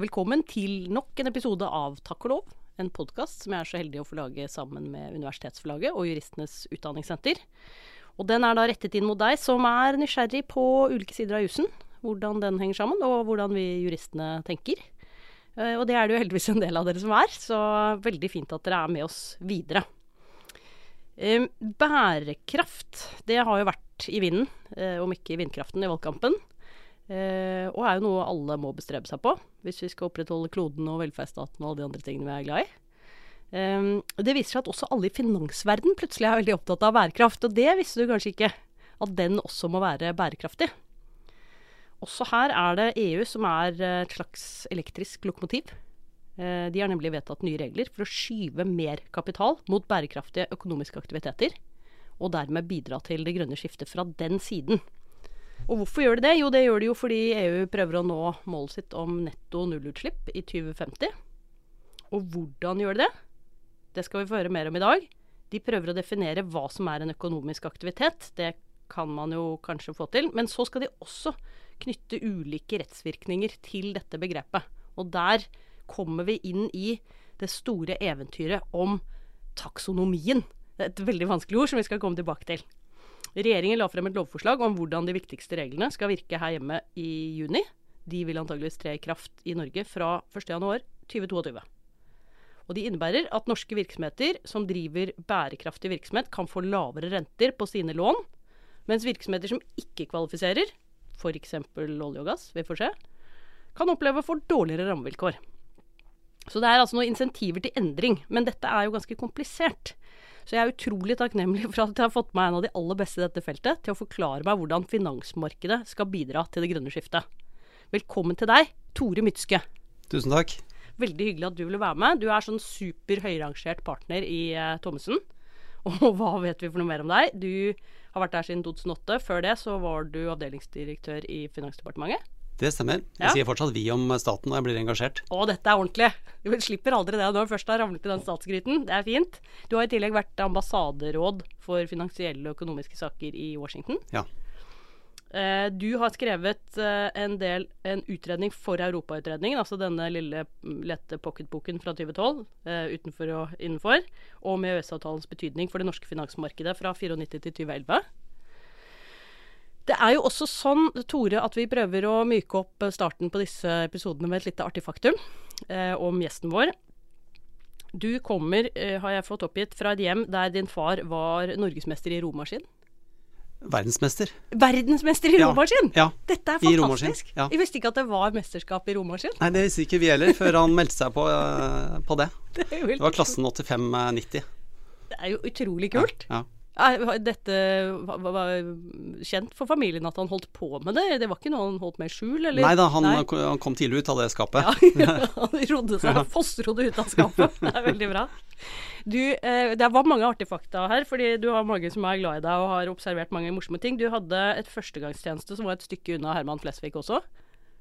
Hjertelig velkommen til nok en episode av Takk og lov. En podkast som jeg er så heldig å få lage sammen med Universitetsforlaget og Juristenes Utdanningssenter. Og den er da rettet inn mot deg som er nysgjerrig på ulike sider av jussen. Hvordan den henger sammen, og hvordan vi juristene tenker. Eh, og det er det jo heldigvis en del av dere som er, så veldig fint at dere er med oss videre. Eh, bærekraft, det har jo vært i vinden, eh, om ikke i vindkraften i valgkampen. Eh, og er jo noe alle må bestrebe seg på hvis vi skal opprettholde kloden og velferdsstaten og alle de andre tingene vi er glad i. Eh, det viser seg at også alle i finansverden plutselig er veldig opptatt av bærekraft. Og det visste du kanskje ikke, at den også må være bærekraftig. Også her er det EU som er et slags elektrisk lokomotiv. Eh, de har nemlig vedtatt nye regler for å skyve mer kapital mot bærekraftige økonomiske aktiviteter, og dermed bidra til det grønne skiftet fra den siden. Og hvorfor gjør de det? Jo, det gjør de jo fordi EU prøver å nå målet sitt om netto nullutslipp i 2050. Og hvordan gjør de det? Det skal vi få høre mer om i dag. De prøver å definere hva som er en økonomisk aktivitet. Det kan man jo kanskje få til. Men så skal de også knytte ulike rettsvirkninger til dette begrepet. Og der kommer vi inn i det store eventyret om taksonomien. Det er et veldig vanskelig ord som vi skal komme tilbake til. Regjeringen la frem et lovforslag om hvordan de viktigste reglene skal virke her hjemme i juni. De vil antageligvis tre i kraft i Norge fra 1.1.2022. Og de innebærer at norske virksomheter som driver bærekraftig virksomhet, kan få lavere renter på sine lån, mens virksomheter som ikke kvalifiserer, f.eks. olje og gass, vi får se, kan oppleve å få dårligere rammevilkår. Så det er altså noen insentiver til endring, men dette er jo ganske komplisert. Så jeg er utrolig takknemlig for at jeg har fått meg en av de aller beste i dette feltet til å forklare meg hvordan finansmarkedet skal bidra til det grønne skiftet. Velkommen til deg, Tore Mytske. Tusen takk. Veldig hyggelig at du ville være med. Du er sånn super høyrangert partner i eh, Thommessen. Og hva vet vi for noe mer om deg? Du har vært der siden 2008. Før det så var du avdelingsdirektør i Finansdepartementet. Det stemmer. Jeg ja. sier fortsatt vi om staten når jeg blir engasjert. Å, dette er ordentlig. Du slipper aldri det når du først har ramlet i den statsgryten. Det er fint. Du har i tillegg vært ambassaderåd for finansielle og økonomiske saker i Washington. Ja. Eh, du har skrevet eh, en del en utredning for Europautredningen, altså denne lille mm, lette pocketboken fra 2012, eh, utenfor og innenfor, om EØS-avtalens betydning for det norske finansmarkedet fra 94 til 2011. Det er jo også sånn, Tore, at vi prøver å myke opp starten på disse episodene med et lite artig faktum eh, om gjesten vår. Du kommer, eh, har jeg fått oppgitt, fra et hjem der din far var norgesmester i romaskin. Verdensmester. Verdensmester i romaskin? Ja, Dette er fantastisk. Ja. Jeg visste ikke at det var mesterskap i romaskin. Nei, det visste ikke vi heller, før han meldte seg på, uh, på det. Det, det var klassen 85-90. Det er jo utrolig kult. Ja, ja. Dette var kjent for familien at han holdt på med det? Det var ikke noe han holdt med i skjul? Eller? Nei da, han, Nei. han, kom tidlig ut av det skapet. Ja, han rodde seg, ja. fossrodde ut av skapet. Det er veldig bra. Du, eh, det var mange artige fakta her, fordi du har mange som er glad i deg og har observert mange morsomme ting. Du hadde et førstegangstjeneste som var et stykke unna Herman Flesvig også?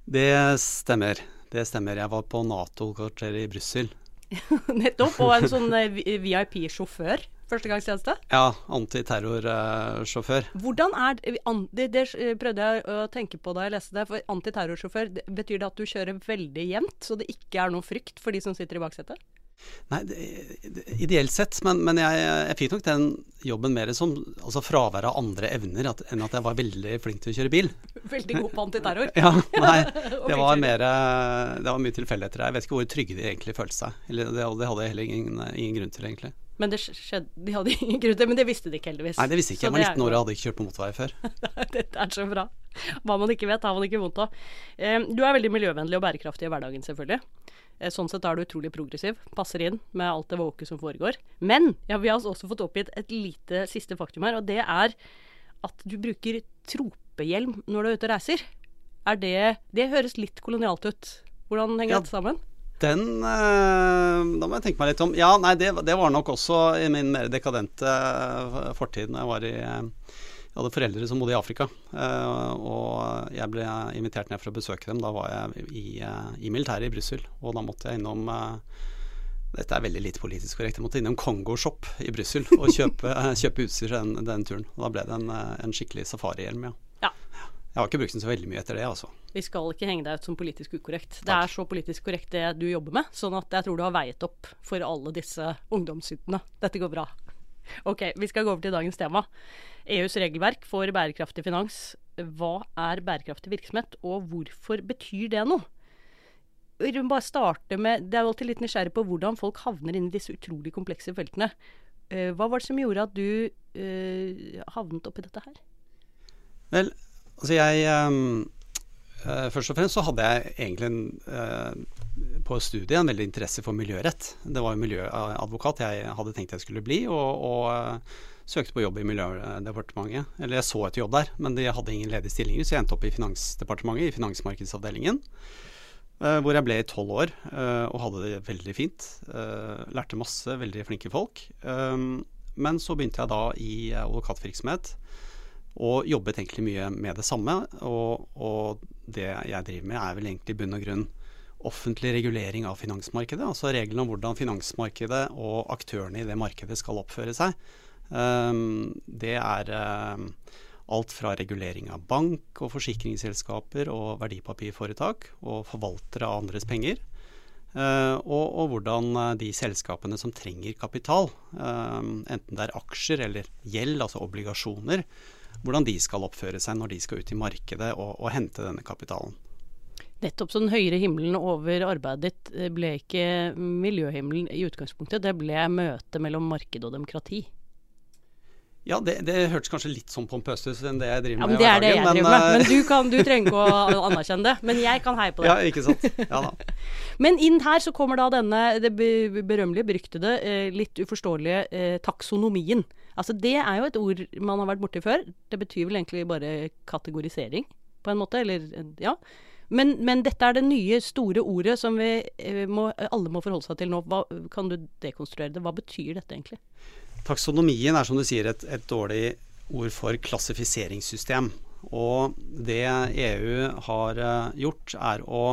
Det stemmer. Det stemmer. Jeg var på Nato-kvarteret i Brussel. Nettopp. Og en sånn eh, VIP-sjåfør førstegangstjeneste? Ja, antiterrorsjåfør. Hvordan er det, det prøvde jeg å tenke på da jeg leste det. For antiterrorsjåfør, betyr det at du kjører veldig jevnt, så det ikke er noe frykt for de som sitter i baksetet? Nei, ideelt sett, men, men jeg, jeg, fikk nok den jobben mer som altså fravær av andre evner at, enn at jeg var veldig flink til å kjøre bil. Veldig god på antiterror? ja, nei, det var mer Det var mye tilfeldigheter. Jeg vet ikke hvor trygge de egentlig følte seg. Eller det, det hadde jeg heller ingen, ingen grunn til, egentlig. Men det skjedde, de hadde ingen grunn til Men det visste de ikke, heldigvis. Nei, det visste ikke. Jeg var 19 år og hadde ikke kjørt på motorvei før. Dette er så bra. Hva man ikke vet, har man ikke vondt av. Du er veldig miljøvennlig og bærekraftig i hverdagen, selvfølgelig. Eh, sånn sett er du utrolig progressiv. Passer inn med alt det våke som foregår. Men ja, vi har også fått oppgitt et lite siste faktum her, og det er at du bruker tropehjelm når du er ute og reiser. Er det Det høres litt kolonialt ut. Hvordan henger ja, dette sammen? Den eh, Da må jeg tenke meg litt om. Ja, nei, det, det var nok også i min mer dekadente eh, fortid når jeg var i eh, jeg hadde foreldre som bodde i Afrika, og jeg ble invitert ned for å besøke dem. Da var jeg i, i militæret i Brussel, og da måtte jeg innom dette er veldig lite politisk korrekt. Jeg måtte innom Kongo Shop i Brussel og kjøpe, kjøpe utstyr den, den turen. Og da ble det en, en skikkelig safarihjelm, ja. Jeg har ikke brukt den så veldig mye etter det, altså. Vi skal ikke henge deg ut som politisk ukorrekt. Det Takk. er så politisk korrekt det du jobber med, sånn at jeg tror du har veiet opp for alle disse ungdomssyndene. Dette går bra. Ok, vi skal gå over til dagens tema. EUs regelverk for bærekraftig finans. Hva er bærekraftig virksomhet, og hvorfor betyr det noe? Bare starte med Det er jo alltid litt nysgjerrig på hvordan folk havner inn i disse utrolig komplekse feltene. Eh, Hva var det som gjorde at du eh, havnet oppi dette her? Vel, altså jeg ehm, eh, Først og fremst så hadde jeg egentlig en, eh, på studiet en veldig interesse for miljørett. Det var jo miljøadvokat jeg hadde tenkt jeg skulle bli, og, og eh, søkte på jobb i Miljødepartementet. Eller jeg så etter jobb der, men de hadde ingen ledige stillinger, så jeg endte opp i Finansdepartementet, i finansmarkedsavdelingen. eh, hvor jeg ble i tolv år eh, og hadde det veldig fint. Eh, lærte masse, veldig flinke folk. Um, men så begynte jeg da i advokatvirksomhet og jobbet egentlig mye med det samme. Og, og det jeg driver med er vel egentlig i bunn og grunn offentlig regulering av finansmarkedet. Altså reglene om hvordan finansmarkedet og aktørene i det markedet skal oppføre seg. Um, det er um, alt fra regulering av bank og forsikringsselskaper og verdipapirforetak og forvaltere av andres penger. Uh, og, og hvordan uh, de selskapene som trenger kapital, uh, enten det er aksjer eller gjeld, altså obligasjoner, hvordan de skal oppføre seg når de skal ut i markedet og, og hente denne kapitalen. Nettopp så den høyere himmelen over arbeidet ditt eh, ble ikke miljøhimmelen i utgangspunktet, det ble møtet mellom marked og demokrati. Ja, det, det hørtes kanskje litt sånn pompøst ut enn det jeg driver med Ja, men Det er det jeg men, driver med. eh, Men du, kan, du trenger ikke å anerkjenne det. Men jeg kan heie på det. Ja, ikke sant. Ja da. Men inn her så kommer da denne det berømmelige, beryktede, eh, litt uforståelige taksonomien. Altså Det er jo et ord man har vært borti før. Det betyr vel egentlig bare kategorisering, på en måte. Eller ja. Men, men dette er det nye, store ordet som vi eh, må, alle må forholde seg til nå. Hva, kan du dekonstruere det? Hva betyr dette egentlig? Taksonomien er som du sier et, et dårlig ord for klassifiseringssystem. Og det EU har eh, gjort, er å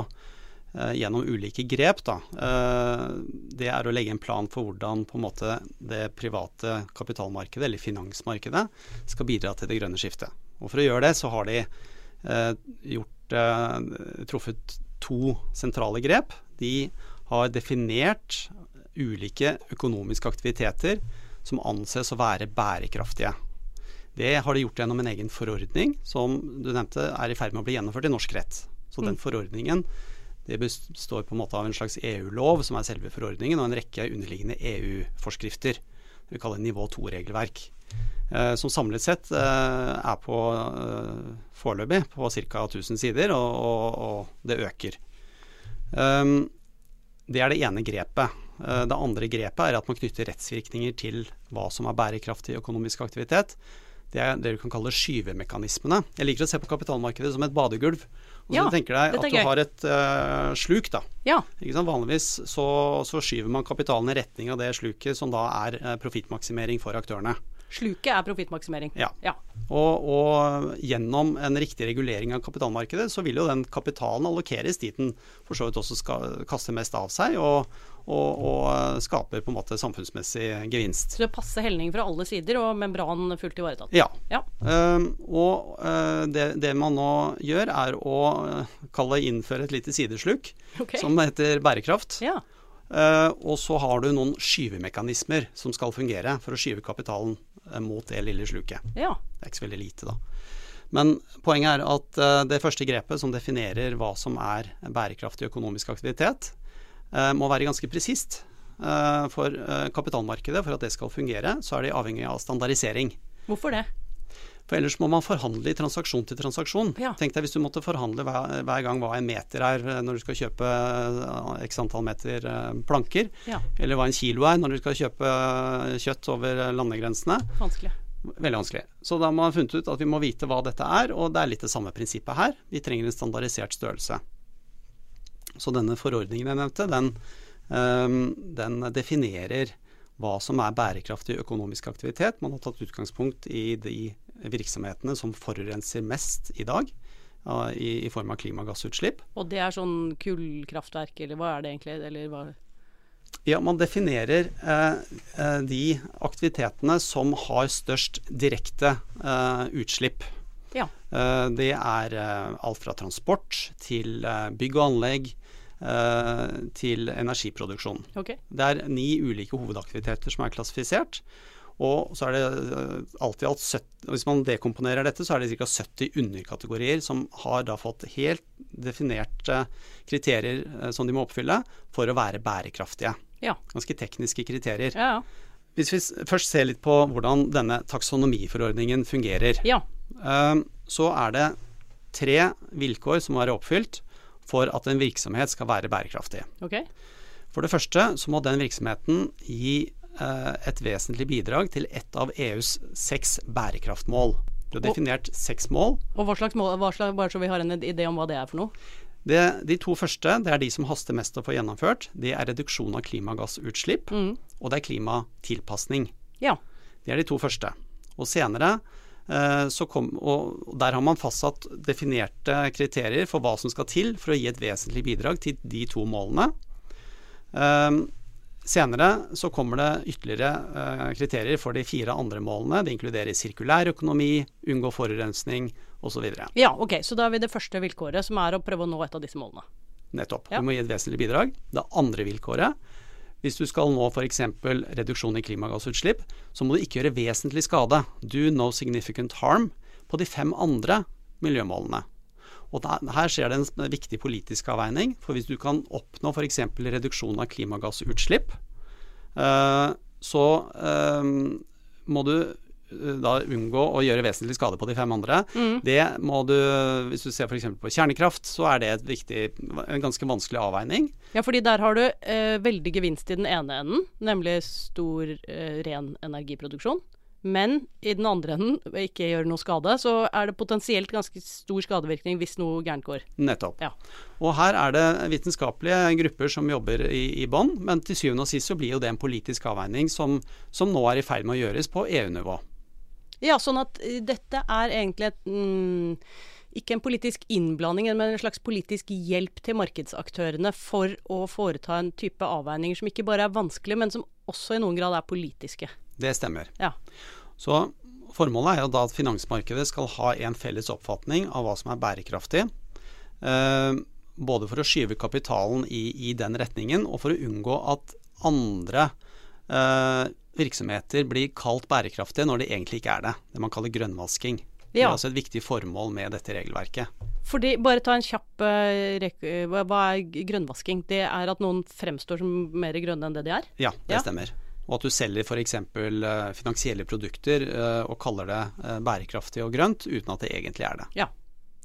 gjennom ulike grep, da, eh, det er å legge en plan for hvordan på en måte det private kapitalmarkedet, eller finansmarkedet, skal bidra til det grønne skiftet. Og For å gjøre det så har de eh, gjort, eh, truffet to sentrale grep. De har definert ulike økonomiske aktiviteter som anses å være bærekraftige. Det har de gjort gjennom en egen forordning som du nevnte er i ferd med å bli gjennomført i norsk rett. Så den forordningen det består på en måte av en slags EU-lov, som er selve forordningen, og en rekke underliggende EU-forskrifter. Det vi kaller nivå 2-regelverk. Eh, som samlet sett eh, er på eh, foreløpig på ca. 1000 sider, og, og, og det øker. Um, det er det ene grepet. Det andre grepet er at man knytter rettsvirkninger til hva som er bærekraftig økonomisk aktivitet. Det er det du kan kalle skyvemekanismene. Jeg liker å se på kapitalmarkedet som et badegulv. Og så Ja, tenker deg at du har et uh, sluk, da. Ja. Vanligvis så, så skyver man kapitalen i retning av det sluket som da er uh, profittmaksimering for aktørene. Sluket er profittmaksimering. Ja. ja. Og, og gjennom en riktig regulering av kapitalmarkedet, så vil jo den kapitalen allokeres dit den for så vidt også skal kaste mest av seg, og, og, og skaper på en måte samfunnsmessig gevinst. Så det passer helning fra alle sider, og membran fullt ivaretatt. Ja. Ja. Um, og uh, det, det man nå gjør, er å uh, kalle innføre et lite sidesluk okay. som heter bærekraft. Ja. Uh, og så har du noen skyvemekanismer som skal fungere for å skyve kapitalen mot det lille sluket. ja. Det er ikke så veldig lite, da. Men poenget er at det første grepet som definerer hva som er bærekraftig økonomisk aktivitet, må være ganske presist. Uh, for uh, kapitalmarkedet, for at det skal fungere, så er de avhengig av standardisering. Hvorfor det? For ellers må man forhandle i transaksjon til transaksjon. Ja. Tenk deg hvis du måtte forhandle hver, hver gang hva en meter er eh, når du skal kjøpe eh, x antall meter eh, planker, Ja. eller hva en kilo er når du skal kjøpe eh, kjøtt over eh, landegrensene. Vanskelig. Veldig vanskelig. Så da har man funnet ut at vi må vite hva dette er, og det er litt det samme prinsippet her. Vi trenger en standardisert størrelse. Så denne forordningen jeg nevnte, den, den definerer hva som er bærekraftig økonomisk aktivitet. Man har tatt utgangspunkt i de virksomhetene som forurenser mest i dag, i, i form av klimagassutslipp. Og det er sånn kullkraftverk, eller hva er det egentlig? Eller hva? Ja, man definerer eh, eh, de aktivitetene som har størst direkte eh, utslipp. Ja. Eh, det er eh, alt fra transport til eh, bygg og anlegg til energiproduksjon. Okay. Det er ni ulike hovedaktiviteter som er klassifisert. Og så er det eh, alt i alt 70, Hvis man dekomponerer dette, så er det ca. 70 underkategorier som har da fått helt definerte kriterier eh, som de må oppfylle for å være bærekraftige. Ja. Ganske tekniske kriterier. Ja, ja. Hvis vi først ser litt på hvordan denne taksonomiforordningen fungerer, ja. eh, så er det tre vilkår som må være oppfylt for at en virksomhet skal være bærekraftig. Okay. For det første så må den virksomheten gi eh, et vesentlig bidrag til ett av EUs seks bærekraftmål. Det er definert seks mål. Og hva slags mål, hva slags, bare så vi har en idé om hva det er for noe? Det, de to første det er de som haster mest å få gjennomført. Det er reduksjon av klimagassutslipp, Mm. og det er klimatilpasning. Ja. Det er de to første. Og senere kom, og og der har man fastsatt definerte kriterier for hva som skal til for å gi et vesentlig bidrag til de to målene. Eh, senere så kommer det ytterligere eh, kriterier for de fire andre målene. Det inkluderer sirkulær økonomi, unngå forurensning osv. ja, ok. Så da er vi det første vilkåret, som er å prøve å nå et av disse målene. Nettopp. Ja. Du må gi et vesentlig bidrag. Det andre vilkåret hvis du skal nå f.eks. reduksjon i klimagassutslipp, så må du ikke gjøre vesentlig skade, do no significant harm, på de fem andre miljømålene. Og her skjer det en viktig politisk avveining. For hvis du kan oppnå f.eks. reduksjon av klimagassutslipp, eh, så eh, må du da unngå å gjøre vesentlig skade på de fem andre. Det må du, hvis du ser f.eks. på kjernekraft, så er det et viktig, en ganske vanskelig avveining. Ja, fordi der har du eh, veldig gevinst i den ene enden, nemlig stor eh, ren energiproduksjon. Men i den andre enden, ikke gjør noe skade, så er det potensielt ganske stor skadevirkning hvis noe gærent går. Nettopp. Ja. Og her er det vitenskapelige grupper som jobber i, i bånn, men til syvende og sist så blir jo det en politisk avveining som, som nå er i ferd med å gjøres på EU-nivå. Ja, sånn at eh, dette er egentlig et mm, ikke en politisk innblanding, men en slags politisk hjelp til markedsaktørene for å foreta en type avveininger som ikke bare er vanskelige, men som også i noen grad er politiske. Det stemmer. Ja. Så formålet er jo da at finansmarkedet skal ha en felles oppfatning av hva som er bærekraftig. Eh, både for å skyve kapitalen i, i den retningen, og for å unngå at andre eh, virksomheter blir kalt bærekraftige når de egentlig ikke er det. Det man kaller grønnvasking. Det er altså et viktig formål med dette regelverket. Fordi, bare ta en kjapp eh, eh, hva, er grønnvasking? Det er at noen fremstår som mer grønne enn det de er? Ja, det Ja. stemmer. Og at du selger f.eks. Uh, finansielle produkter eh, og kaller det eh, bærekraftig og grønt, uten at det egentlig er det. Ja.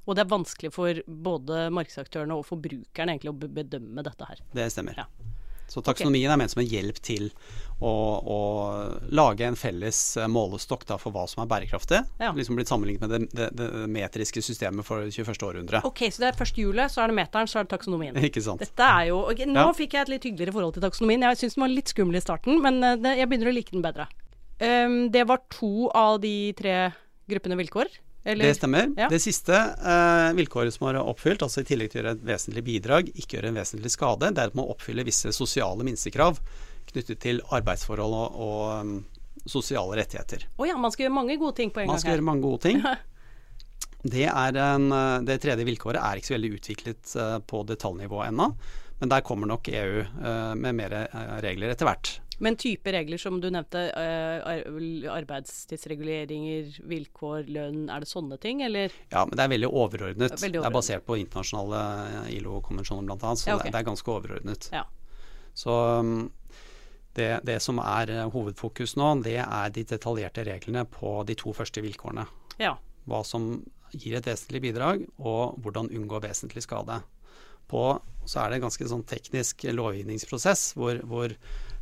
Og det er vanskelig for både markedsaktørene og forbrukerne egentlig å bedømme dette her. Det stemmer. Ja. Så taksonomien er ment som en hjelp til å, å lage en felles eh, målestokk for hva som er bærekraftig. Ja. Liksom blitt sammenlignet med det, det, det metriske systemet for det 21. århundre. Ok, så det er først hjulet, så er det meteren, så er det taksonomien. Ikke sant. Dette er jo okay, Nå Ja. fikk jeg et litt hyggeligere forhold til taksonomien. Jeg syns den var litt skummel i starten, men eh, det, jeg begynner å like den bedre. Um, det var to av de tre gruppene vilkår? Eller? Det stemmer. Ja. Det siste eh, vilkåret som er oppfylt, altså i tillegg til å gjøre et vesentlig bidrag, ikke gjøre en vesentlig skade, det er at man oppfyller visse sosiale minstekrav knyttet til arbeidsforhold og, og um, sosiale rettigheter. Å ja, man skal gjøre mange gode ting på en Man gang skal her. gjøre mange gode ting. Det, er en, eh, det tredje vilkåret er ikke så veldig utviklet eh, på detaljnivå ennå, men der kommer nok EU eh, med mer regler etter hvert. Men type regler som du nevnte, eh, arbeidstidsreguleringer, vilkår, lønn, er det sånne ting, eller? Ja, men det er veldig overordnet. Veldig Det er basert på internasjonale eh, ILO-konvensjoner bl.a., så Ja, okay. det, er ganske overordnet. Ja. Så um, det, det som er eh, hovedfokus nå, det er de detaljerte reglene på de to første vilkårene. ja. Hva som gir et vesentlig bidrag, og hvordan unngå vesentlig skade. På, så er det en ganske sånn teknisk lovgivningsprosess hvor, hvor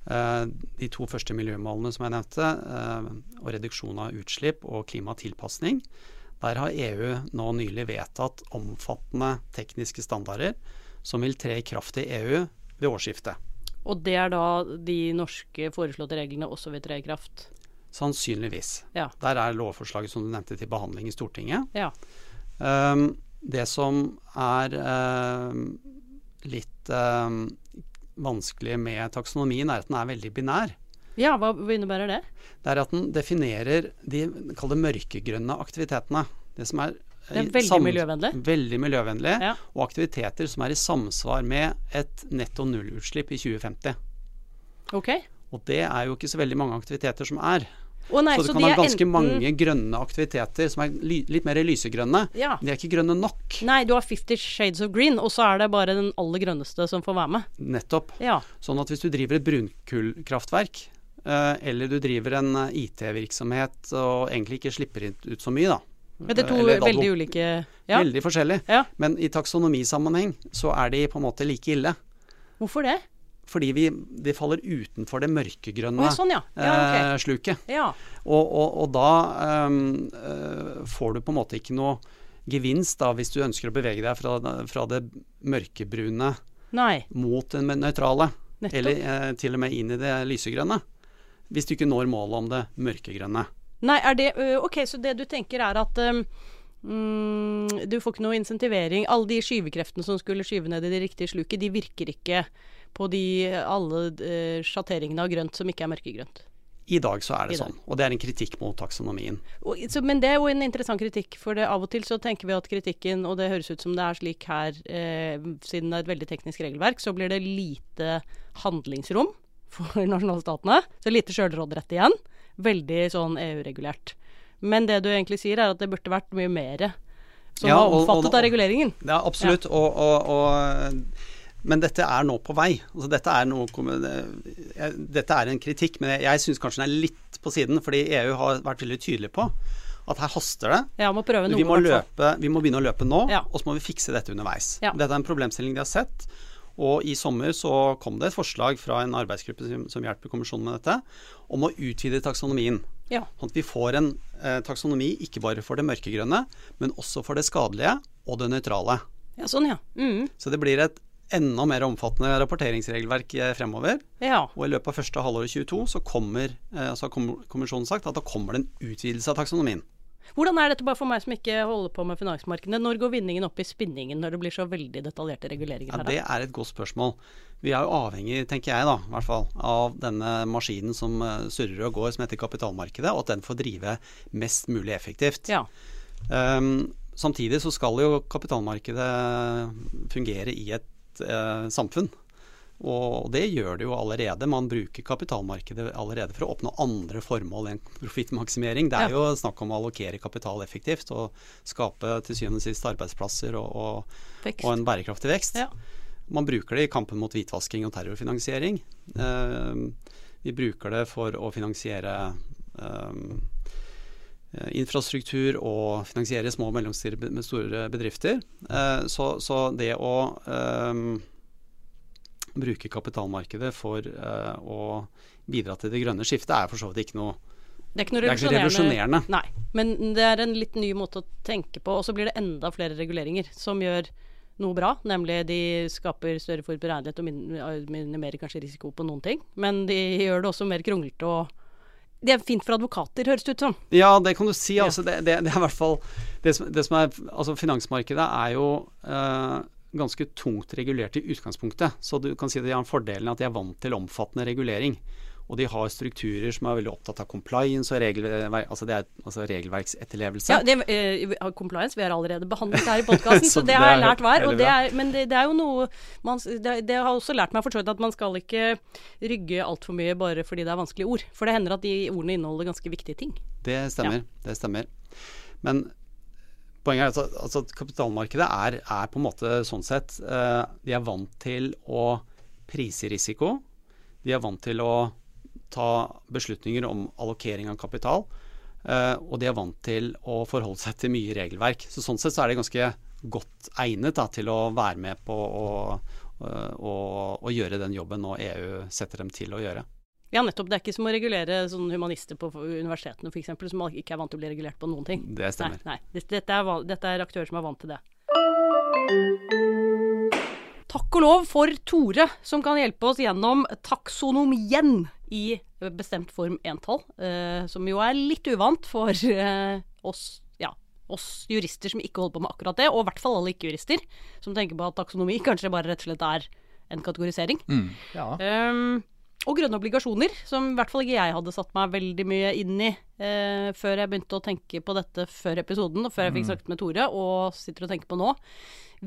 de to første miljømålene som jeg nevnte, eh, og reduksjon av utslipp og klimatilpasning, der har EU nå nylig vedtatt omfattende tekniske standarder som vil tre i kraft i EU ved årsskiftet. Og det er da de norske foreslåtte reglene også vil tre i kraft? Sannsynligvis. Ja. Der er lovforslaget som du nevnte til behandling i Stortinget. Ja. Um, det som er um, litt um, vanskelig med taksonomien, er at den er veldig binær. ja, hva innebærer det? Det er at den definerer de kall det mørkegrønne aktivitetene. Det som er, Det er veldig miljøvennlig. Veldig miljøvennlig. Ja. Og aktiviteter som er i samsvar med et netto nullutslipp i 2050. Ok. Og det er jo ikke så veldig mange aktiviteter som er. Å nei, så det så kan de være ganske enten- mange grønne aktiviteter som er litt mer lysegrønne. Ja. De er ikke grønne nok. Nei, du har Fifty Shades of Green, og så er det bare den aller grønneste som får være med. Nettopp. Ja. Sånn at hvis du driver et brunkullkraftverk, eh, eller du driver en eh, IT-virksomhet og egentlig ikke slipper ut så mye, da. Men det er to Eller veldig ulike Ja. Veldig forskjellig. ja. Men i taksonomisammenheng så er de på en måte like ille. Hvorfor det? Fordi vi, vi, faller utenfor det mørkegrønne oh, sånn, ja. Ja, eh, sluket. Ja. Og, og, og da eh, får du på en måte ikke noe gevinst da, hvis du ønsker å bevege deg fra, fra det mørkebrune Nei. mot det nøytrale. Nettopp. Eller eh, til og med inn i det lysegrønne. Hvis du ikke når målet om det mørkegrønne. Nei, er det Ok, så det du tenker er at um mm, du får ikke noe insentivering. Alle de skyvekreftene som skulle skyve ned i det riktige sluket, de virker ikke på de alle ø, sjatteringene av grønt som ikke er mørkegrønt. I dag så er det sånn. Og det er en kritikk mot taksonomien. Og, så, men det er jo en interessant kritikk, for det, av og til så tenker vi at kritikken, og det høres ut som det er slik her, eh, siden det er et veldig teknisk regelverk, så blir det lite handlingsrom for nasjonalstatene. Så lite sjølråderett igjen. Veldig sånn EU-regulert. Men det du egentlig sier, er at det burde vært mye mer som Ja, var og- og- omfattet av reguleringen. Ja, absolutt. Og, og, og, men dette er nå på vei. Altså, dette, er noe, dette er en kritikk, men jeg, jeg syns kanskje den er litt på siden. Fordi EU har vært veldig tydelig på at her haster det. Ja, må noe. Vi må, løpe, vi må begynne å løpe nå, Ja. og så må vi fikse dette underveis. Ja. Dette er en problemstilling de har sett. Og i sommer så kom det et forslag fra en arbeidsgruppe som, som hjelper kommisjonen med dette, om å utvide taksonomien. Ja. Sånn at vi får en eh, taksonomi ikke bare for det mørkegrønne, men også for det skadelige og det nøytrale. ja, sånn ja. Mm, Så det blir et enda mer omfattende rapporteringsregelverk eh, fremover. ja. Og i løpet av første halvår 22 så kommer, eh, så har kommisjonen sagt at da kommer det en utvidelse av taksonomien. Hvordan er dette bare for meg som ikke holder på med finansmarkedene? Når går vinningen opp i spinningen når det blir så veldig detaljerte reguleringer Ja, her? da? Det er et godt spørsmål. Vi er jo avhengig, tenker jeg da, i hvert fall, av denne maskinen som eh, surrer og går, som heter kapitalmarkedet, og at den får drive mest mulig effektivt. Ja. Um, samtidig så skal jo kapitalmarkedet fungere i et eh, samfunn. Og det gjør det jo allerede. Man bruker kapitalmarkedet allerede for å oppnå andre formål enn profittmaksimering. Det er jo snakk om å allokere kapital effektivt og skape til syvende og sist arbeidsplasser og, og, og en bærekraftig vekst. Ja. Man bruker det i kampen mot hvitvasking og terrorfinansiering. Eh, vi bruker det for å finansiere eh, infrastruktur og finansiere små og mellomstore bedrifter. Eh, så, så det å um, bruke kapitalmarkedet for uh, å bidra til det grønne skiftet er for så vidt ikke noe Det er ikke noe er revolusjonerende. Nei, men det er en litt ny måte å tenke på. Og så blir det enda flere reguleringer som gjør noe bra. Nemlig de skaper større forutberegnelighet og minimerer kanskje risiko på noen ting. Men de gjør det også mer kronglete og Det er fint for advokater, høres det ut som. Ja, det kan du si. Altså, det, det, det er i hvert fall det som, det som er Altså, finansmarkedet er jo eh, ganske tungt regulert i utgangspunktet. Så du kan si at de har fordelen at de er vant til omfattende regulering. Og de har strukturer som er veldig opptatt av compliance og regelverk, altså det er, altså regelverksetterlevelse. Ja, det, uh, compliance vi har allerede behandlet her i podkasten, så det det har jeg lært hver. Det er, men det, er jo noe man, det, har også lært meg for så vidt at man skal ikke rygge altfor mye bare fordi det er vanskelige ord. For det hender at de ordene inneholder ganske viktige ting. Det stemmer. Det stemmer. Men poenget er at altså at kapitalmarkedet er, er på en måte sånn sett uh, De er vant til å prise risiko. De er vant til å ta beslutninger om allokering av kapital. eh, og de er vant til å forholde seg til mye regelverk. Så Sånn sett så er de ganske godt egnet da, til å være med på å, å, å, å gjøre den jobben nå EU setter dem til å gjøre. Ja, nettopp. Det er ikke som å regulere humanister på universitetene f.eks., som ikke er vant til å bli regulert på noen ting. Det stemmer. Nei, nei. Dette, er, dette er aktører som er vant til det. Takk og lov for Tore, som kan hjelpe oss gjennom taksonomien i bestemt form entall. Eh, som jo er litt uvant for eh, oss, ja, oss jurister som ikke holder på med akkurat det, og i hvert fall alle ikke-jurister, som tenker på at taksonomi kanskje bare rett og slett er en kategorisering. Ja. Um, Og grønne obligasjoner, som i hvert fall ikke jeg hadde satt meg veldig mye inn i eh, før jeg begynte å tenke på dette før episoden, og før jeg fikk Mm. snakket med Tore, og sitter og tenker på nå.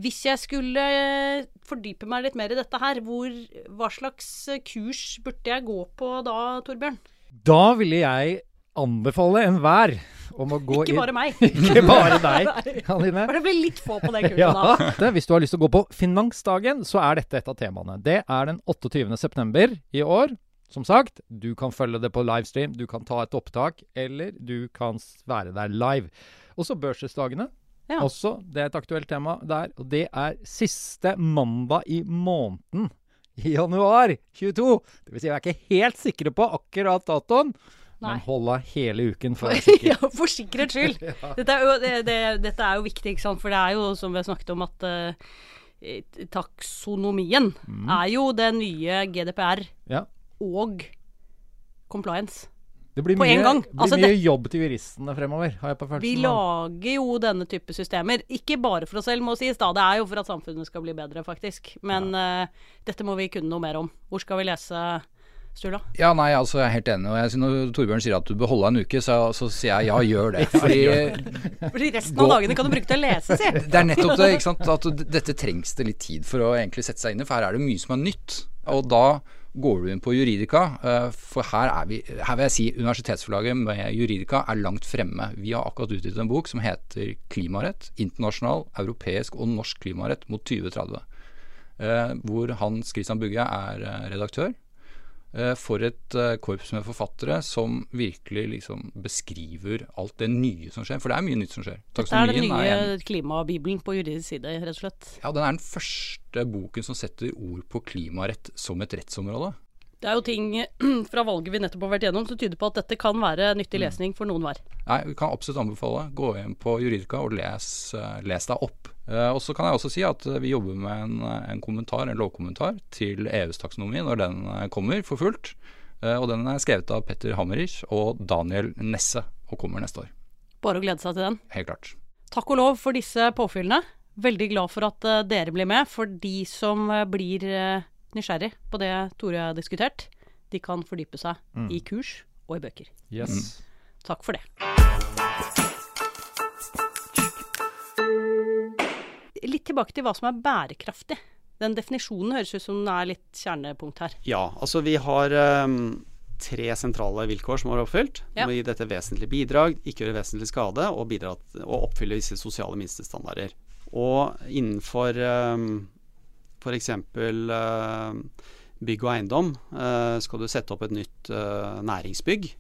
Hvis jeg skulle eh, fordype meg litt mer i dette her, hvor, hva slags eh, kurs burde jeg gå på da, Torbjørn? Da ville jeg anbefale enhver om å gå Ikke bare meg. Ikke bare deg. Karoline. For det blir litt få på det kurset Ja, da. hvis du har lyst til å gå på Finansdagen, så er dette et av temaene. Det er den 28. september i år. Som sagt, du kan følge det på livestream, du kan ta et opptak, eller du kan være der live. Og så børsdagsdagene. Ja. Også, det er et aktuelt tema der. Og det er siste mandag i måneden i januar 22. Det vil si, vi er ikke helt sikre på akkurat datoen, Nei. men hold av hele uken for å være sikker. ja, for sikkerhets skyld. Dette, er jo, det, det, dette er jo viktig, ikke sant. For det er jo, som vi har snakket om, at uh, taksonomien er jo det nye GDPR Ja. og compliance. Det blir På mye, en gang. blir Altså, mye det- jobb til juristene fremover, har jeg på følelsen. Vi lager jo denne type systemer. Ikke bare for oss selv, må sies. da. Det er jo for at samfunnet skal bli bedre, faktisk. Men eh, dette må vi kunne noe mer om. Hvor skal vi lese, Sturla? Ja, nei, altså jeg er helt enig. Og jeg, når Torbjørn sier at du bør holde deg en uke, så, så sier jeg ja, gjør det. Fordi Fordi resten Gå- av dagene kan du bruke til å lese, si. det er nettopp det. ikke sant? At dette trengs det litt tid for å egentlig sette seg inn i, for her er det mye som er nytt. Og da går du inn på Juridika, eh, for her er vi Her vil jeg si universitetsforlaget med Juridika er langt fremme. Vi har akkurat utgitt en bok som heter 'Klimarett. Internasjonal, europeisk og norsk klimarett mot 2030'. eh, Hvor Hans Christian Bugge er eh, redaktør. Eh, For et eh, korps med forfattere som virkelig liksom beskriver alt det nye som skjer. For det er mye nytt som skjer. Dette er den nye en- klimabibelen på juridisk side, rett og slett. ja, den er den første boken som setter ord på klimarett som et rettsområde. Det er jo ting fra valget vi nettopp har vært gjennom som tyder på at dette kan være nyttig Mm. lesning for noen hver. Nei, vi kan absolutt anbefale. Gå inn på Juridika og les, eh, les deg opp. Eh, og så kan jeg også si at eh, vi jobber med en, en kommentar, en lovkommentar til EUs taksonomi når den kommer for fullt. Og den er skrevet av Petter Hammerich og Daniel Nesse og kommer neste år. Bare å glede seg til den. Helt klart. Takk og lov for disse påfyllene. Veldig glad for at dere blir med. For de som blir nysgjerrig på det Tore har diskutert, de kan fordype seg i kurs og i bøker. Yes. Takk for det. Litt tilbake til hva som er bærekraftig. Den definisjonen høres ut som den er litt kjernepunkt her. Ja, altså vi har um, tre sentrale vilkår som var oppfylt. Ja. Må gi dette vesentlig bidrag, ikke gjøre vesentlig skade, og bidra å oppfylle visse sosiale minstestandarder. Og innenfor um, f.eks. Uh, bygg og eiendom, eh, skal du sette opp et nytt eh, næringsbygg,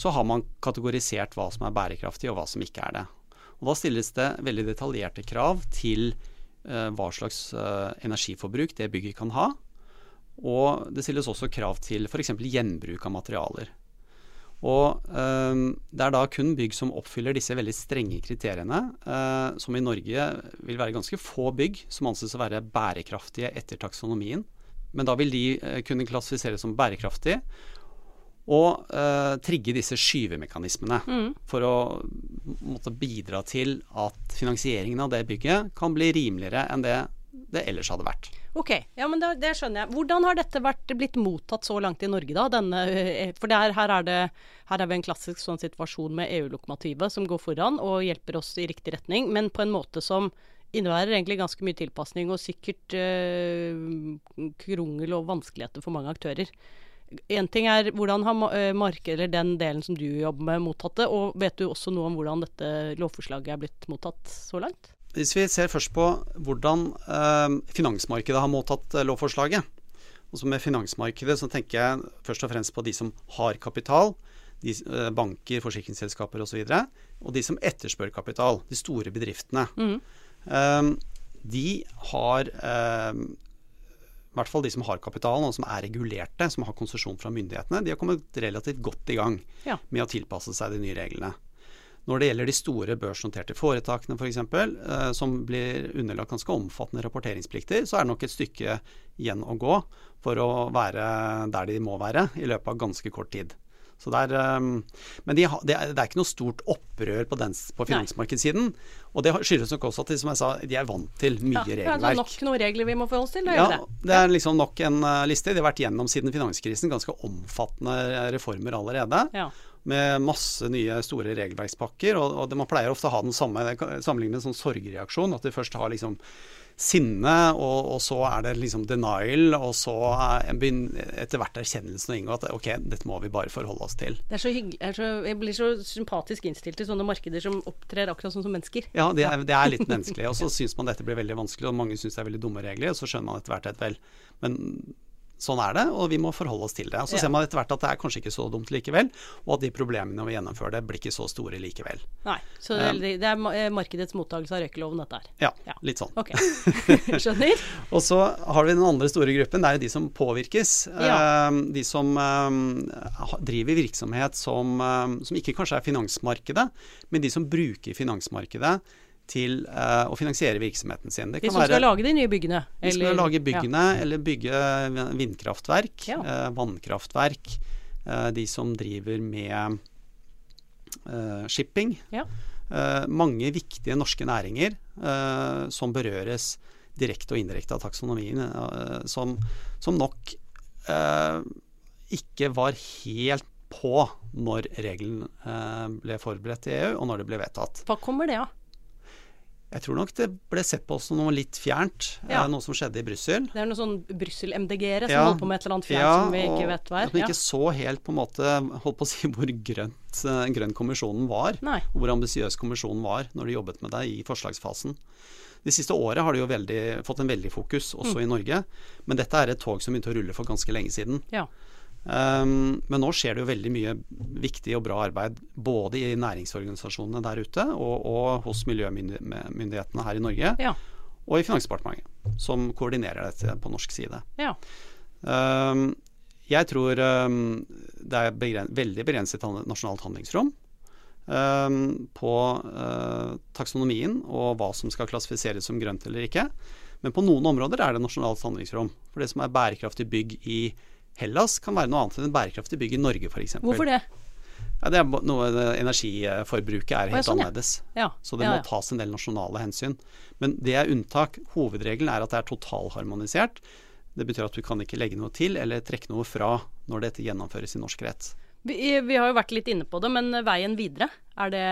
så har man kategorisert hva som er bærekraftig og hva som ikke er det. Og Da stilles det veldig detaljerte krav til eh, hva slags eh, energiforbruk det bygget kan ha. Og det stilles også krav til f.eks. gjenbruk av materialer. Og eh, Det er da kun bygg som oppfyller disse veldig strenge kriteriene, eh, som i Norge vil være ganske få bygg som anses å være bærekraftige etter taksonomien. Men da vil de eh, kunne klassifiseres som bærekraftige og eh, trigge disse skyvemekanismene for å måtte bidra til at finansieringen av det bygget kan bli rimeligere enn det det ellers hadde vært. Ok, ja, men det, det skjønner jeg. Hvordan har dette vært, blitt mottatt så langt i Norge, da? Denne, eh, for er, her, er det, her er vi en klassisk sånn situasjon med EU-lokomotivet som går foran og hjelper oss i riktig retning, men på en måte som innebærer egentlig ganske mye tilpasning og sikkert eh, krongel og vanskeligheter for mange aktører. En ting er hvordan har eh, markedet, den delen som du jobber med, mottatt det, og vet du også noe om hvordan dette lovforslaget er blitt mottatt så langt? Hvis vi ser først på hvordan eh, finansmarkedet har mottatt eh, lovforslaget. Og så med finansmarkedet så tenker jeg først og fremst på de som har kapital. De, eh, banker, forsikringsselskaper osv. Og, så videre, og de som etterspør kapital. De store bedriftene. Eh, de har i hvert fall de som har kapitalen og som er regulerte, som har konsesjon fra myndighetene, de har kommet relativt godt i gang Ja. med å tilpasse seg de nye reglene. Når det gjelder de store børsnoterte foretakene f.eks., for eksempel, som blir underlagt ganske omfattende rapporteringsplikter, så er det nok et stykke igjen å gå for å være der de må være i løpet av ganske kort tid. Så det er, um, men de det, er, ikke noe stort opprør på, den, på finansmarkedssiden. Og det skyldes nok også at de, som jeg sa, de er vant til mye Ja, det er nok noen regler vi må forholde oss til. Da Ja, det. det er liksom nok en uh, liste. De har vært gjennom siden finanskrisen ganske omfattende reformer allerede. Ja. Med masse nye store regelverkspakker. Og, og det, man pleier ofte å ha den samme sammenlignet med en sånn sorgreaksjon. At du først har liksom sinne, og, og så er det liksom denial, og så er etter hvert erkjennelsen å inngå at ok, dette må vi bare forholde oss til. Det er så hyggelig, er så, jeg blir så sympatisk innstilt til sånne markeder som opptrer akkurat sånn som mennesker. Ja, det er, det er litt menneskelig. Og så syns man dette blir veldig vanskelig, og mange syns det er veldig dumme regler, og så skjønner man etter hvert at vel, men sånn er det, og vi må forholde oss til det. Og så Ja. ser man etter hvert at det er kanskje ikke så dumt likevel, og at de problemene ved å gjennomføre det blir ikke så store likevel. Nei, så det, er- det er eh, markedets mottakelse av røykeloven, dette her. Ja, Ja. litt sånn. Ok, skjønner. Og så har vi den andre store gruppen, det er jo de som påvirkes. Ja. Eh, De som eh, driver virksomhet som, eh, som ikke kanskje er finansmarkedet, men de som bruker finansmarkedet til uh, å finansiere virksomheten sin. Det De som skal lage de nye byggene. de skal lage byggene, eller bygge vindkraftverk, Ja. uh, vannkraftverk. Uh, de som driver med shipping. Ja. Mange viktige norske næringer som berøres direkte og indirekte av taksonomien, som, som nok ikke var helt på når regelen ble forberedt i EU, og når det ble vedtatt. Hva kommer det av? Jeg tror nok det ble sett på som noe litt fjernt, Ja. eh, noe som skjedde i Brussel. Det er noe sånn Brussel-MDG-ere som Ja. holder på med et eller annet fjernt Ja, som vi ikke vet hva At er. man Ja. ikke så helt på en måte holdt på å si hvor grønt, eh, grønn kommisjonen var. Nei. Og hvor ambisiøs kommisjonen var når de jobbet med det i forslagsfasen. De siste året har det jo veldig, fått en veldig fokus, også Mm. i Norge. Men dette er et tog som begynte å rulle for ganske lenge siden. Ja. Um, men nå skjer det jo veldig mye viktig og bra arbeid både i næringsorganisasjonene der ute og, og hos miljømyndighetene her i Norge, Ja. og i Finansdepartementet, som koordinerer dette på norsk side. ja. Um, jeg tror um, det er begren veldig begrenset nasjonalt handlingsrom på uh, taksonomien og hva som skal klassifiseres som grønt eller ikke. Men på noen områder er det nasjonalt handlingsrom. For det som er bærekraftig bygg i Hellas, kan være noe annet enn en bærekraftig bygg i Norge f.eks. Hvorfor det? Ja, det er noe Energiforbruket er helt sånn, annerledes. Ja. Så det ja, må tas en del nasjonale hensyn. Men det er unntak. Hovedregelen er at det er totalharmonisert. Det betyr at du kan ikke legge noe til eller trekke noe fra når dette gjennomføres i norsk rett. Vi, vi har jo vært litt inne på det, men veien videre, er det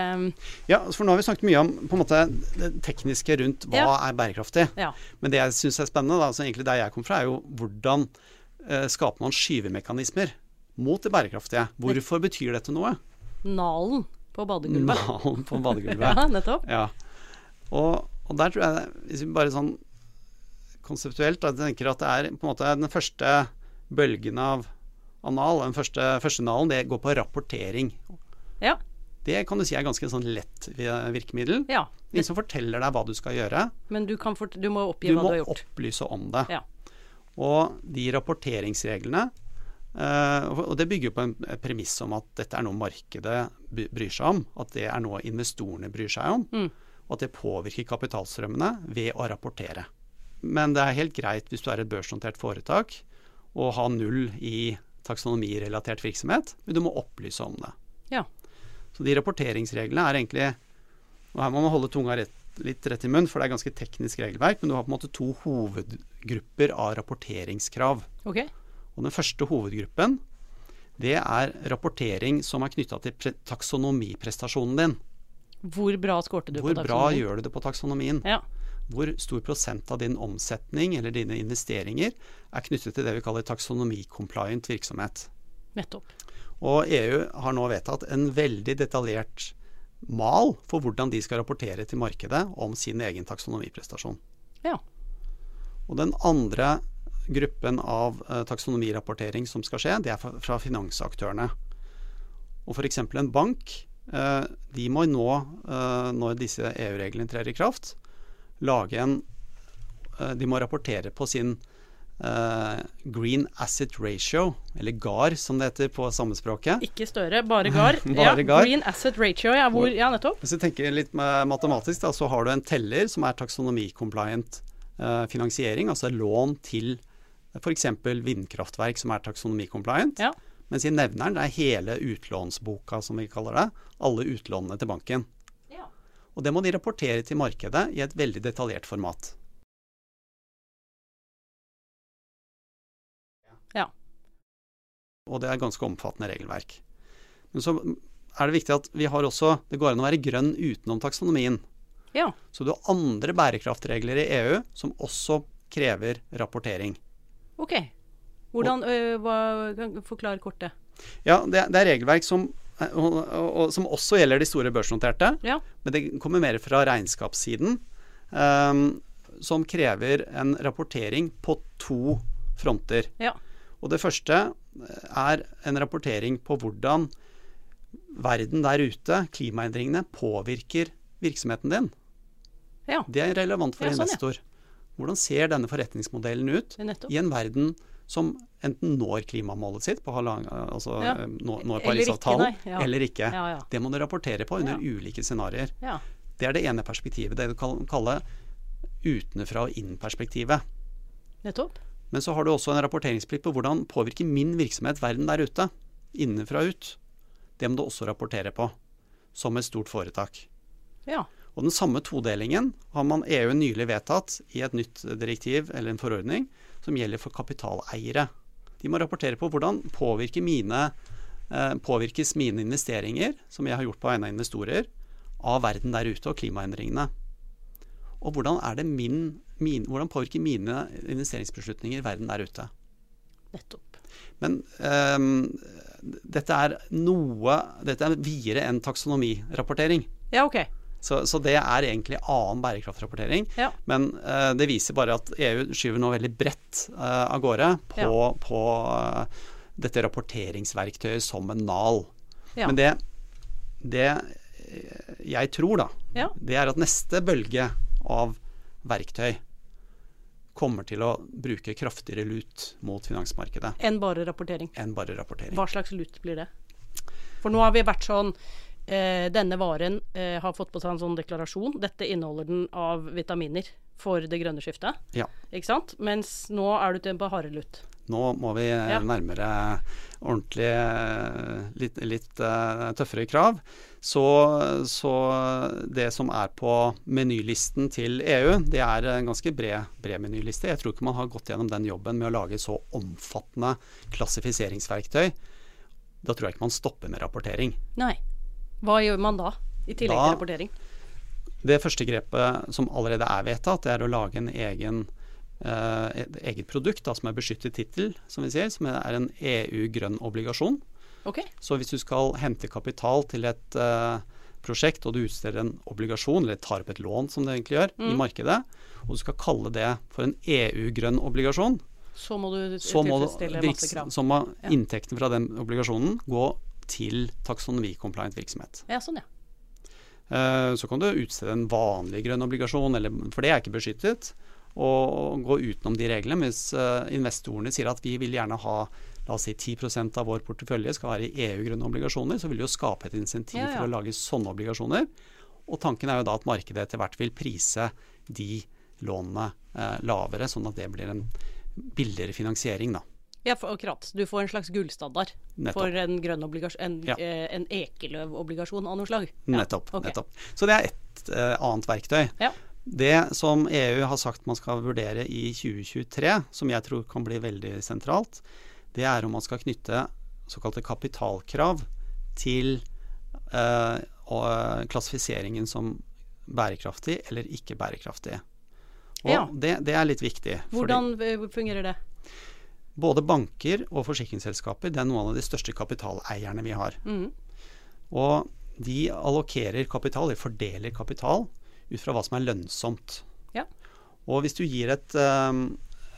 Ja, for nå har vi snakket mye om på en måte, det tekniske rundt hva Ja. er bærekraftig. Ja. Men det jeg syns er spennende, da, altså egentlig der jeg kom fra, er jo hvordan eh, skaper man skyvemekanismer mot det bærekraftige. Hvorfor betyr dette noe? Nalen på badegulvet. Nalen på badegulvet. Ja, nettopp. Ja. Og, og der tror jeg, hvis vi bare sånn konseptuelt da, jeg tenker at det er på en måte den første bølgen av anal, den første, første nalen, det går på rapportering. Ja. Det kan du si er ganske sånn lett virkemiddel. ja. Ingen som forteller deg hva du skal gjøre. Men du, kan fort, du må oppgi Du hva du har gjort. Du må opplyse om det. Ja. Og de rapporteringsreglene eh, Og det bygger jo på en premiss om at dette er noe markedet bryr seg om. At det er noe investorene bryr seg om. Mm. Og at det påvirker kapitalstrømmene ved å rapportere. Men det er helt greit hvis du er et børsnotert foretak og ha null i taksonomirelatert virksomhet, men du må opplyse om det. Ja. Så de rapporteringsreglene er egentlig Og her må man holde tunga rett, litt rett i munn, for det er ganske teknisk regelverk, men du har på en måte to hovedgrupper av rapporteringskrav. Okay. Og den første hovedgruppen, det er rapportering som er knytta til pre taksonomiprestasjonen din. Hvor bra skårte du Hvor på bra gjør du det på taksonomien? Ja. Hvor stor prosent av din omsetning eller dine investeringer er knyttet til det vi kaller taksonomi-compliant virksomhet. Nettopp. Og EU har nå vedtatt en veldig detaljert mal for hvordan de skal rapportere til markedet om sin egen taksonomiprestasjon. Ja. Og den andre gruppen av eh, taksonomirapportering som skal skje, det er fra, finansaktørene. Og f.eks. en bank, eh, de må nå, eh, når disse EU-reglene trer i kraft, lage en De må rapportere på sin eh, Green Asset Ratio, eller GAR som det heter på sammespråket. Ikke Støre, bare GAR. Bare ja, GAR. Green Asset Ratio, ja. Hvor, ja, nettopp. Hvis du tenker litt matematisk, da, så har du en teller som er taksonomi-compliant uh, finansiering, altså lån til f.eks. vindkraftverk som er taksonomi-compliant. Ja. Mens i nevneren det er hele utlånsboka, som vi kaller det. Alle utlånene til banken. Ja. Og det må de rapportere til markedet i et veldig detaljert format. Ja. Og det er ganske omfattende regelverk. Men så er det viktig at vi har også Det går an å være grønn utenom taksonomien. ja. Så du har andre bærekraftregler i EU som også krever rapportering. Ok. Hvordan øh, hva, Forklar kort det. Ja, det, det er regelverk som, og, og, og, som også gjelder de store børsnoterte. Ja. Men det kommer mer fra regnskapssiden. Um, som krever en rapportering på to fronter. Ja. Og det første er en rapportering på hvordan verden der ute, klimaendringene, påvirker virksomheten din. Ja. Det er relevant for Ja, sånn, investor. Hvordan ser denne forretningsmodellen ut Nettopp. i en verden som enten når klimamålet sitt, på halvang, altså Ja. eh, når, Parisavtalen, Eller eller ikke. Det må du rapportere på under ulike scenarioer. ja. Det er det ene perspektivet. Det du kan kalle utenfra og inn-perspektivet. Nettopp. Men så har du også en rapporteringsplikt på hvordan påvirker min virksomhet verden der ute. Innenfra og ut. Det må du også rapportere på, som et stort foretak. Ja. Og den samme todelingen har man EU nylig vedtatt i et nytt direktiv eller en forordning som gjelder for kapitaleiere. De må rapportere på hvordan påvirker mine, eh, påvirkes mine investeringer, som jeg har gjort på vegne av investorer, av verden der ute og klimaendringene. Og hvordan, er det min, min, hvordan påvirker mine investeringsbeslutninger verden der ute. Nettopp. Men um, dette er noe Dette er videre enn taksonomirapportering. Ja, ok. Så, så det er egentlig annen bærekraftrapportering. Ja. Men uh, det viser bare at EU skyver nå veldig bredt uh, av gårde på, Ja. på uh, dette rapporteringsverktøyet som en nal. Ja. Men det, det jeg tror, da, det er at neste bølge av verktøy kommer til å bruke kraftigere lut mot finansmarkedet Enn bare rapportering. enn bare rapportering. Hva slags lut blir det? For nå har vi vært sånn eh, Denne varen eh, har fått på seg en sånn deklarasjon. Dette inneholder den av vitaminer for det grønne skiftet. Ja. Ikke sant? Mens nå er du til på harde lut. Nå må vi eh, Ja. nærmere ordentlig eh, litt, litt uh, tøffere krav. Så, så det som er på menylisten til EU, det er en ganske bred, bred menyliste. Jeg tror ikke man har gått gjennom den jobben med å lage så omfattende klassifiseringsverktøy. Da tror jeg ikke man stopper med rapportering. Nei. Hva gjør man da? I tillegg Da- til rapportering? Det første grepet som allerede er vedtatt, det er å lage en egen et eget produkt da, som er beskyttet tittel, som vi sier, som er en EU-grønn obligasjon. Okay. Så hvis du skal hente kapital til et uh, prosjekt, og du utsteder en obligasjon, eller tar opp et lån, som det egentlig gjør, i markedet, og du skal kalle det for en EU-grønn obligasjon, Så må du så må, virks, krav. så må Ja. inntektene fra den obligasjonen gå til taksonomi-compliant virksomhet. Ja, sånn ja. Uh, Så kan du utstede en vanlig grønn obligasjon, eller, for det er ikke beskyttet, og gå utenom de reglene. Hvis eh, investorene sier at vi vil gjerne ha la oss si 10% av vår portefølje skal være i EU-grønne obligasjoner, så vil det jo skape et insentiv Ja, ja. for å lage sånne obligasjoner. Og tanken er jo da at markedet etter hvert vil prise de lånene eh, lavere, sånn at det blir en billigere finansiering, da. Ja, for, akkurat. Du får en slags gullstandard Nettopp. for en grønn obligasjon. En, Ja. eh, en ekeløv-obligasjon av noe slag. Nettopp. Okay. nettopp. Så det er et eh, annet verktøy. Ja. Det som EU har sagt man skal vurdere i 2023, som jeg tror kan bli veldig sentralt, det er om man skal knytte såkalte kapitalkrav til eh, klassifiseringen som bærekraftig eller ikke bærekraftig. Og Ja. det, det er litt viktig. Hvordan eh, fungerer det? både banker og forsikringsselskaper det er noen av de største kapitaleierne vi har. Mm. Og de allokerer kapital, de fordeler kapital ut fra hva som er lønnsomt. Ja. Og hvis du gir et eh,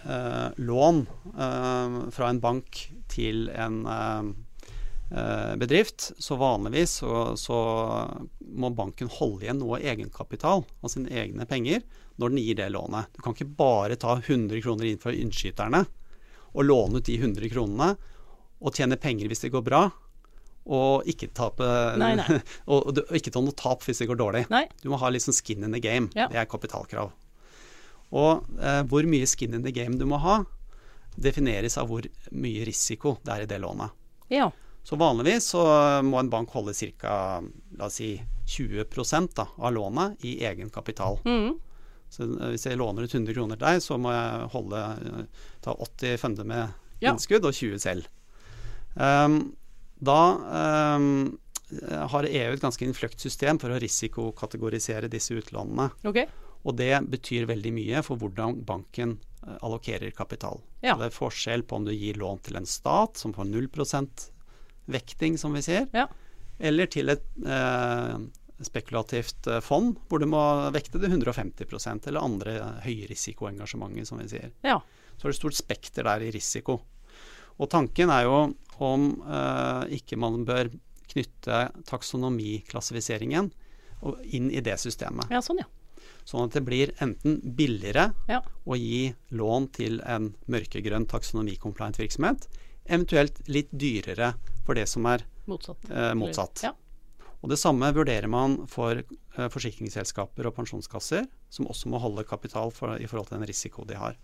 uh, lån uh, fra en bank til en eh, bedrift, så vanligvis så, så må banken holde igjen noe egenkapital av sine egne penger når den gir det lånet. Du kan ikke bare ta 100 kroner inn fra innskyterne og låne ut de 100 kronene og tjene penger hvis det går bra, og ikke, tape, Nei, nei. og, og ikke ta noe tap hvis det går dårlig. Nei? Du må ha litt sånn skin in the game. Ja. Det er kapitalkrav. Og eh, hvor mye skin in the game du må ha, defineres av hvor mye risiko det er i det lånet. Ja. Så vanligvis så må en bank holde ca. si 20 da, av lånet i egenkapital. Mm. Så eh, hvis jeg låner ut 100 kroner til deg, så må jeg holde, eh, ta 80 funde med Ja. innskudd og 20 selv. Ehm, da ehm, har EU et ganske innfløkt system for å risikokategorisere disse utlånene. Okay. Og det betyr veldig mye for hvordan banken eh, allokerer kapital. Ja. Det er forskjell på om du gir lån til en stat som får 0 vekting, som vi sier, Ja. eller til et eh, spekulativt eh, fond hvor du må vekte det 150% eller andre høyrisikoengasjementer, som vi sier. Ja. Så er det stort spekter der i risiko. Og tanken er jo om eh, ikke man bør knytte taksonomiklassifiseringen inn i det systemet. ja, sånn ja. Sånn at det blir enten billigere Ja. å gi lån til en mørkegrønn taksonomicompliant virksomhet, eventuelt litt dyrere for det som er Motsatt. eh, motsatt. Ja. Og Det samme vurderer man for eh, forsikringsselskaper og pensjonskasser, som også må holde kapital for, i forhold til den risiko de har.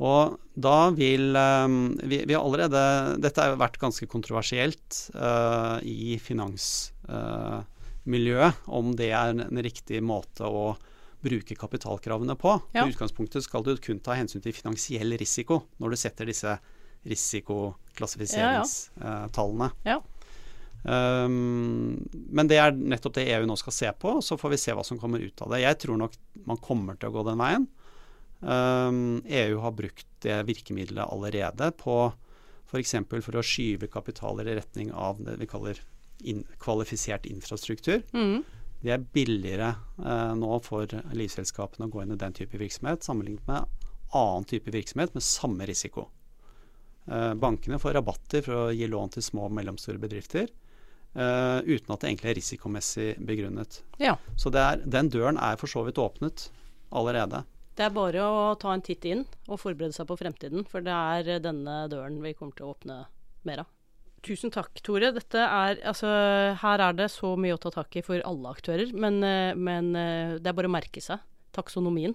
Og da vil eh, vi, vi har allerede Dette har vært ganske kontroversielt uh, i finansmiljøet, om det er en, en riktig måte å bruke kapitalkravene på. Ja. I utgangspunktet skal du kun ta hensyn til finansiell risiko når du setter disse risikoklassifiseringstallene. Ja. Um, men det er nettopp det EU nå skal se på, og så får vi se hva som kommer ut av det. Jeg tror nok man kommer til å gå den veien. EU har brukt det virkemidlet allerede på f.eks. For, for å skyve kapitaler i retning av det vi kaller in kvalifisert infrastruktur. Mm. Det er billigere eh, nå for livselskapene å gå inn i den type virksomhet sammenlignet med annen type virksomhet med samme risiko. Eh, bankene får rabatter for å gi lån til små og mellomstore bedrifter eh, uten at det egentlig er risikomessig begrunnet. ja. Så det er, den døren er for så vidt åpnet allerede. Det er bare å ta en titt inn og forberede seg på fremtiden, for det er denne døren vi kommer til å åpne mer av. Tusen takk, Tore. Er, altså, her er det så mye å ta tak i for alle aktører, men, eh, men eh, det er bare å merke seg taksonomien.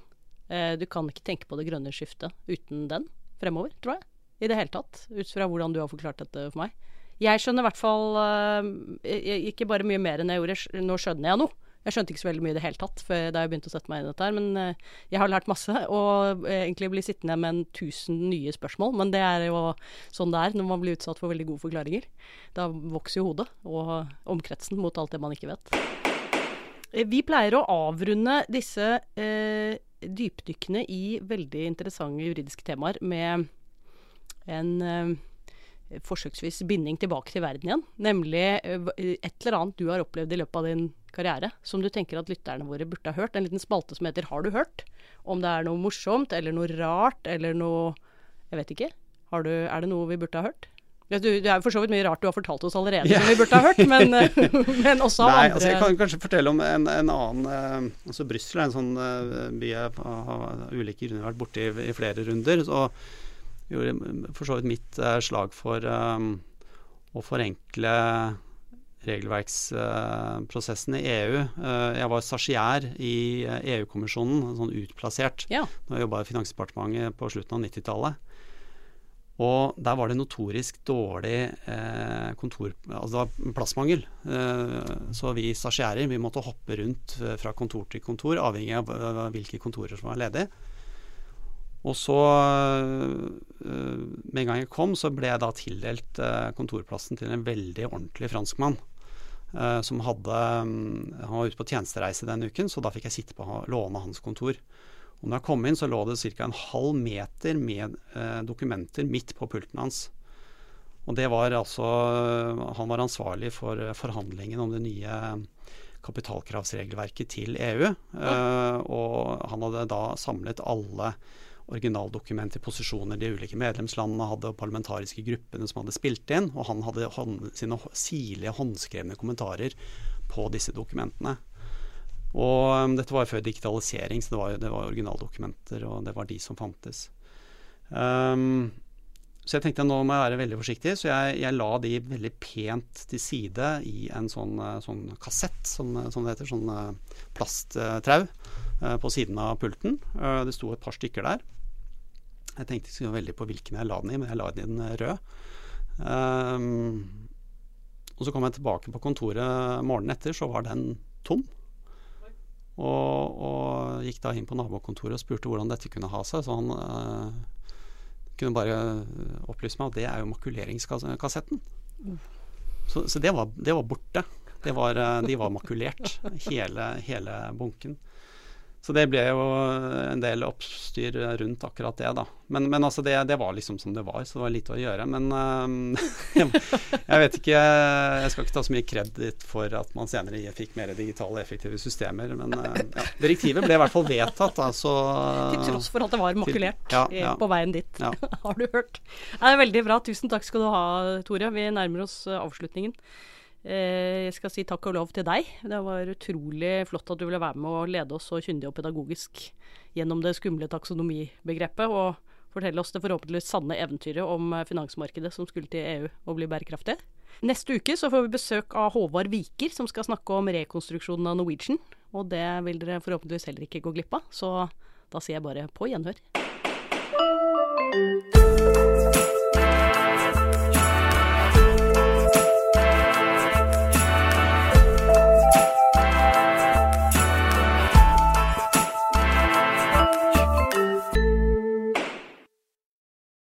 Eh, Du kan ikke tenke på det grønne skiftet uten den fremover, tror jeg. I det hele tatt. Ut fra hvordan du har forklart dette for meg. Jeg skjønner i hvert fall eh, ikke bare mye mer enn jeg gjorde, nå skjønner jeg noe. Jeg skjønte ikke så veldig mye i det hele tatt da jeg begynte å sette meg inn i dette her, men eh, jeg har lært masse. Og eh, egentlig blir sittende med en tusen nye spørsmål, men det er jo sånn det er når man blir utsatt for veldig gode forklaringer. Da vokser jo hodet og omkretsen mot alt det man ikke vet. Eh, Vi pleier å avrunde disse eh, dypdykkene i veldig interessante juridiske temaer med en eh, forsøksvis binding tilbake til verden igjen. Nemlig et eller annet du har opplevd i løpet av din karriere som du tenker at lytterne våre burde ha hørt. En liten spalte som heter Har du hørt? Om det er noe morsomt eller noe rart eller noe Jeg vet ikke. Har du, er det noe vi burde ha hørt? Du, det er for så vidt mye rart du har fortalt oss allerede yeah. som vi burde ha hørt, men, men også Nei, andre altså jeg kan kanskje fortelle om en, en annen eh, altså Brussel er en sånn eh, by jeg har av ulike grunner vært borti i, i flere runder. Så gjorde for så vidt mitt eh, slag for um, å forenkle regelverksprosessen i EU. Eh, jeg var stasjiær i eh, EU-kommisjonen, sånn utplassert. Ja. Når jeg jobba i Finansdepartementet på slutten av 90-tallet. Og der var det notorisk dårlig eh, kontor... Altså det var plassmangel. Eh, så vi stasjiærer vi måtte hoppe rundt eh, fra kontor til kontor, avhengig av hvilke kontorer som var ledige. Og så, eh, med en gang jeg kom, så ble jeg da tildelt kontorplassen til en veldig ordentlig franskmann. Eh, Som hadde mm, Han var ute på tjenestereise den uken, så da fikk jeg sitte på låne hans kontor. Og når jeg kom inn, så lå det ca. en halv meter med eh, dokumenter midt på pulten hans. Og det var altså Han var ansvarlig for eh, forhandlingen om det nye kapitalkravsregelverket til EU. Eh, og han hadde da samlet alle originaldokumenter, posisjoner de ulike medlemslandene hadde, og parlamentariske gruppene som hadde spilt inn. Og han hadde hånd, sine sirlige håndskrevne kommentarer på disse dokumentene. Og um, dette var jo før digitalisering, så det var, det var originaldokumenter, og det var de som fantes. Um, så jeg tenkte nå må jeg være veldig forsiktig, så jeg, jeg la de veldig pent til side i en sånn, eh, sånn kassett, som, som det heter, sånn eh, plasttrau eh, på siden av pulten. Eh, det sto et par stykker der. Jeg tenkte ikke så veldig på hvilken jeg la den i, men jeg la den i den røde. Um, og så kom jeg tilbake på kontoret morgenen etter, så var den tom. Og, og gikk da inn på nabokontoret og spurte hvordan dette kunne ha seg. Så han uh, kunne bare opplyse meg at det er jo makuleringskassetten. Så, så det, var, det, var, borte. Det var, de var makulert, hele, hele bunken. Så det ble jo en del oppstyr rundt akkurat det, da. Men, men altså det, det, var liksom som det var, så det var lite å gjøre. Men uh, jeg vet ikke Jeg skal ikke ta så mye kreditt for at man senere fikk mer digitale, effektive systemer. Men uh, ja, direktivet ble i hvert fall vedtatt. Altså, til tross for at det var makulert til, ja, ja, på veien dit, har du hørt. Det er veldig bra. Tusen takk skal du ha, Tore. Vi nærmer oss eh, avslutningen. Eh, jeg skal si takk og lov til deg. Det var utrolig flott at du ville være med og lede oss så kyndig og pedagogisk gjennom det skumle taksonomibegrepet, og fortelle oss det forhåpentligvis sanne eventyret om eh, finansmarkedet som skulle til EU og bli bærekraftig. Neste uke så får vi besøk av Håvard Viker, som skal snakke om rekonstruksjonen av Norwegian. Og det vil dere forhåpentligvis heller ikke gå glipp av, så da sier jeg bare på gjenhør.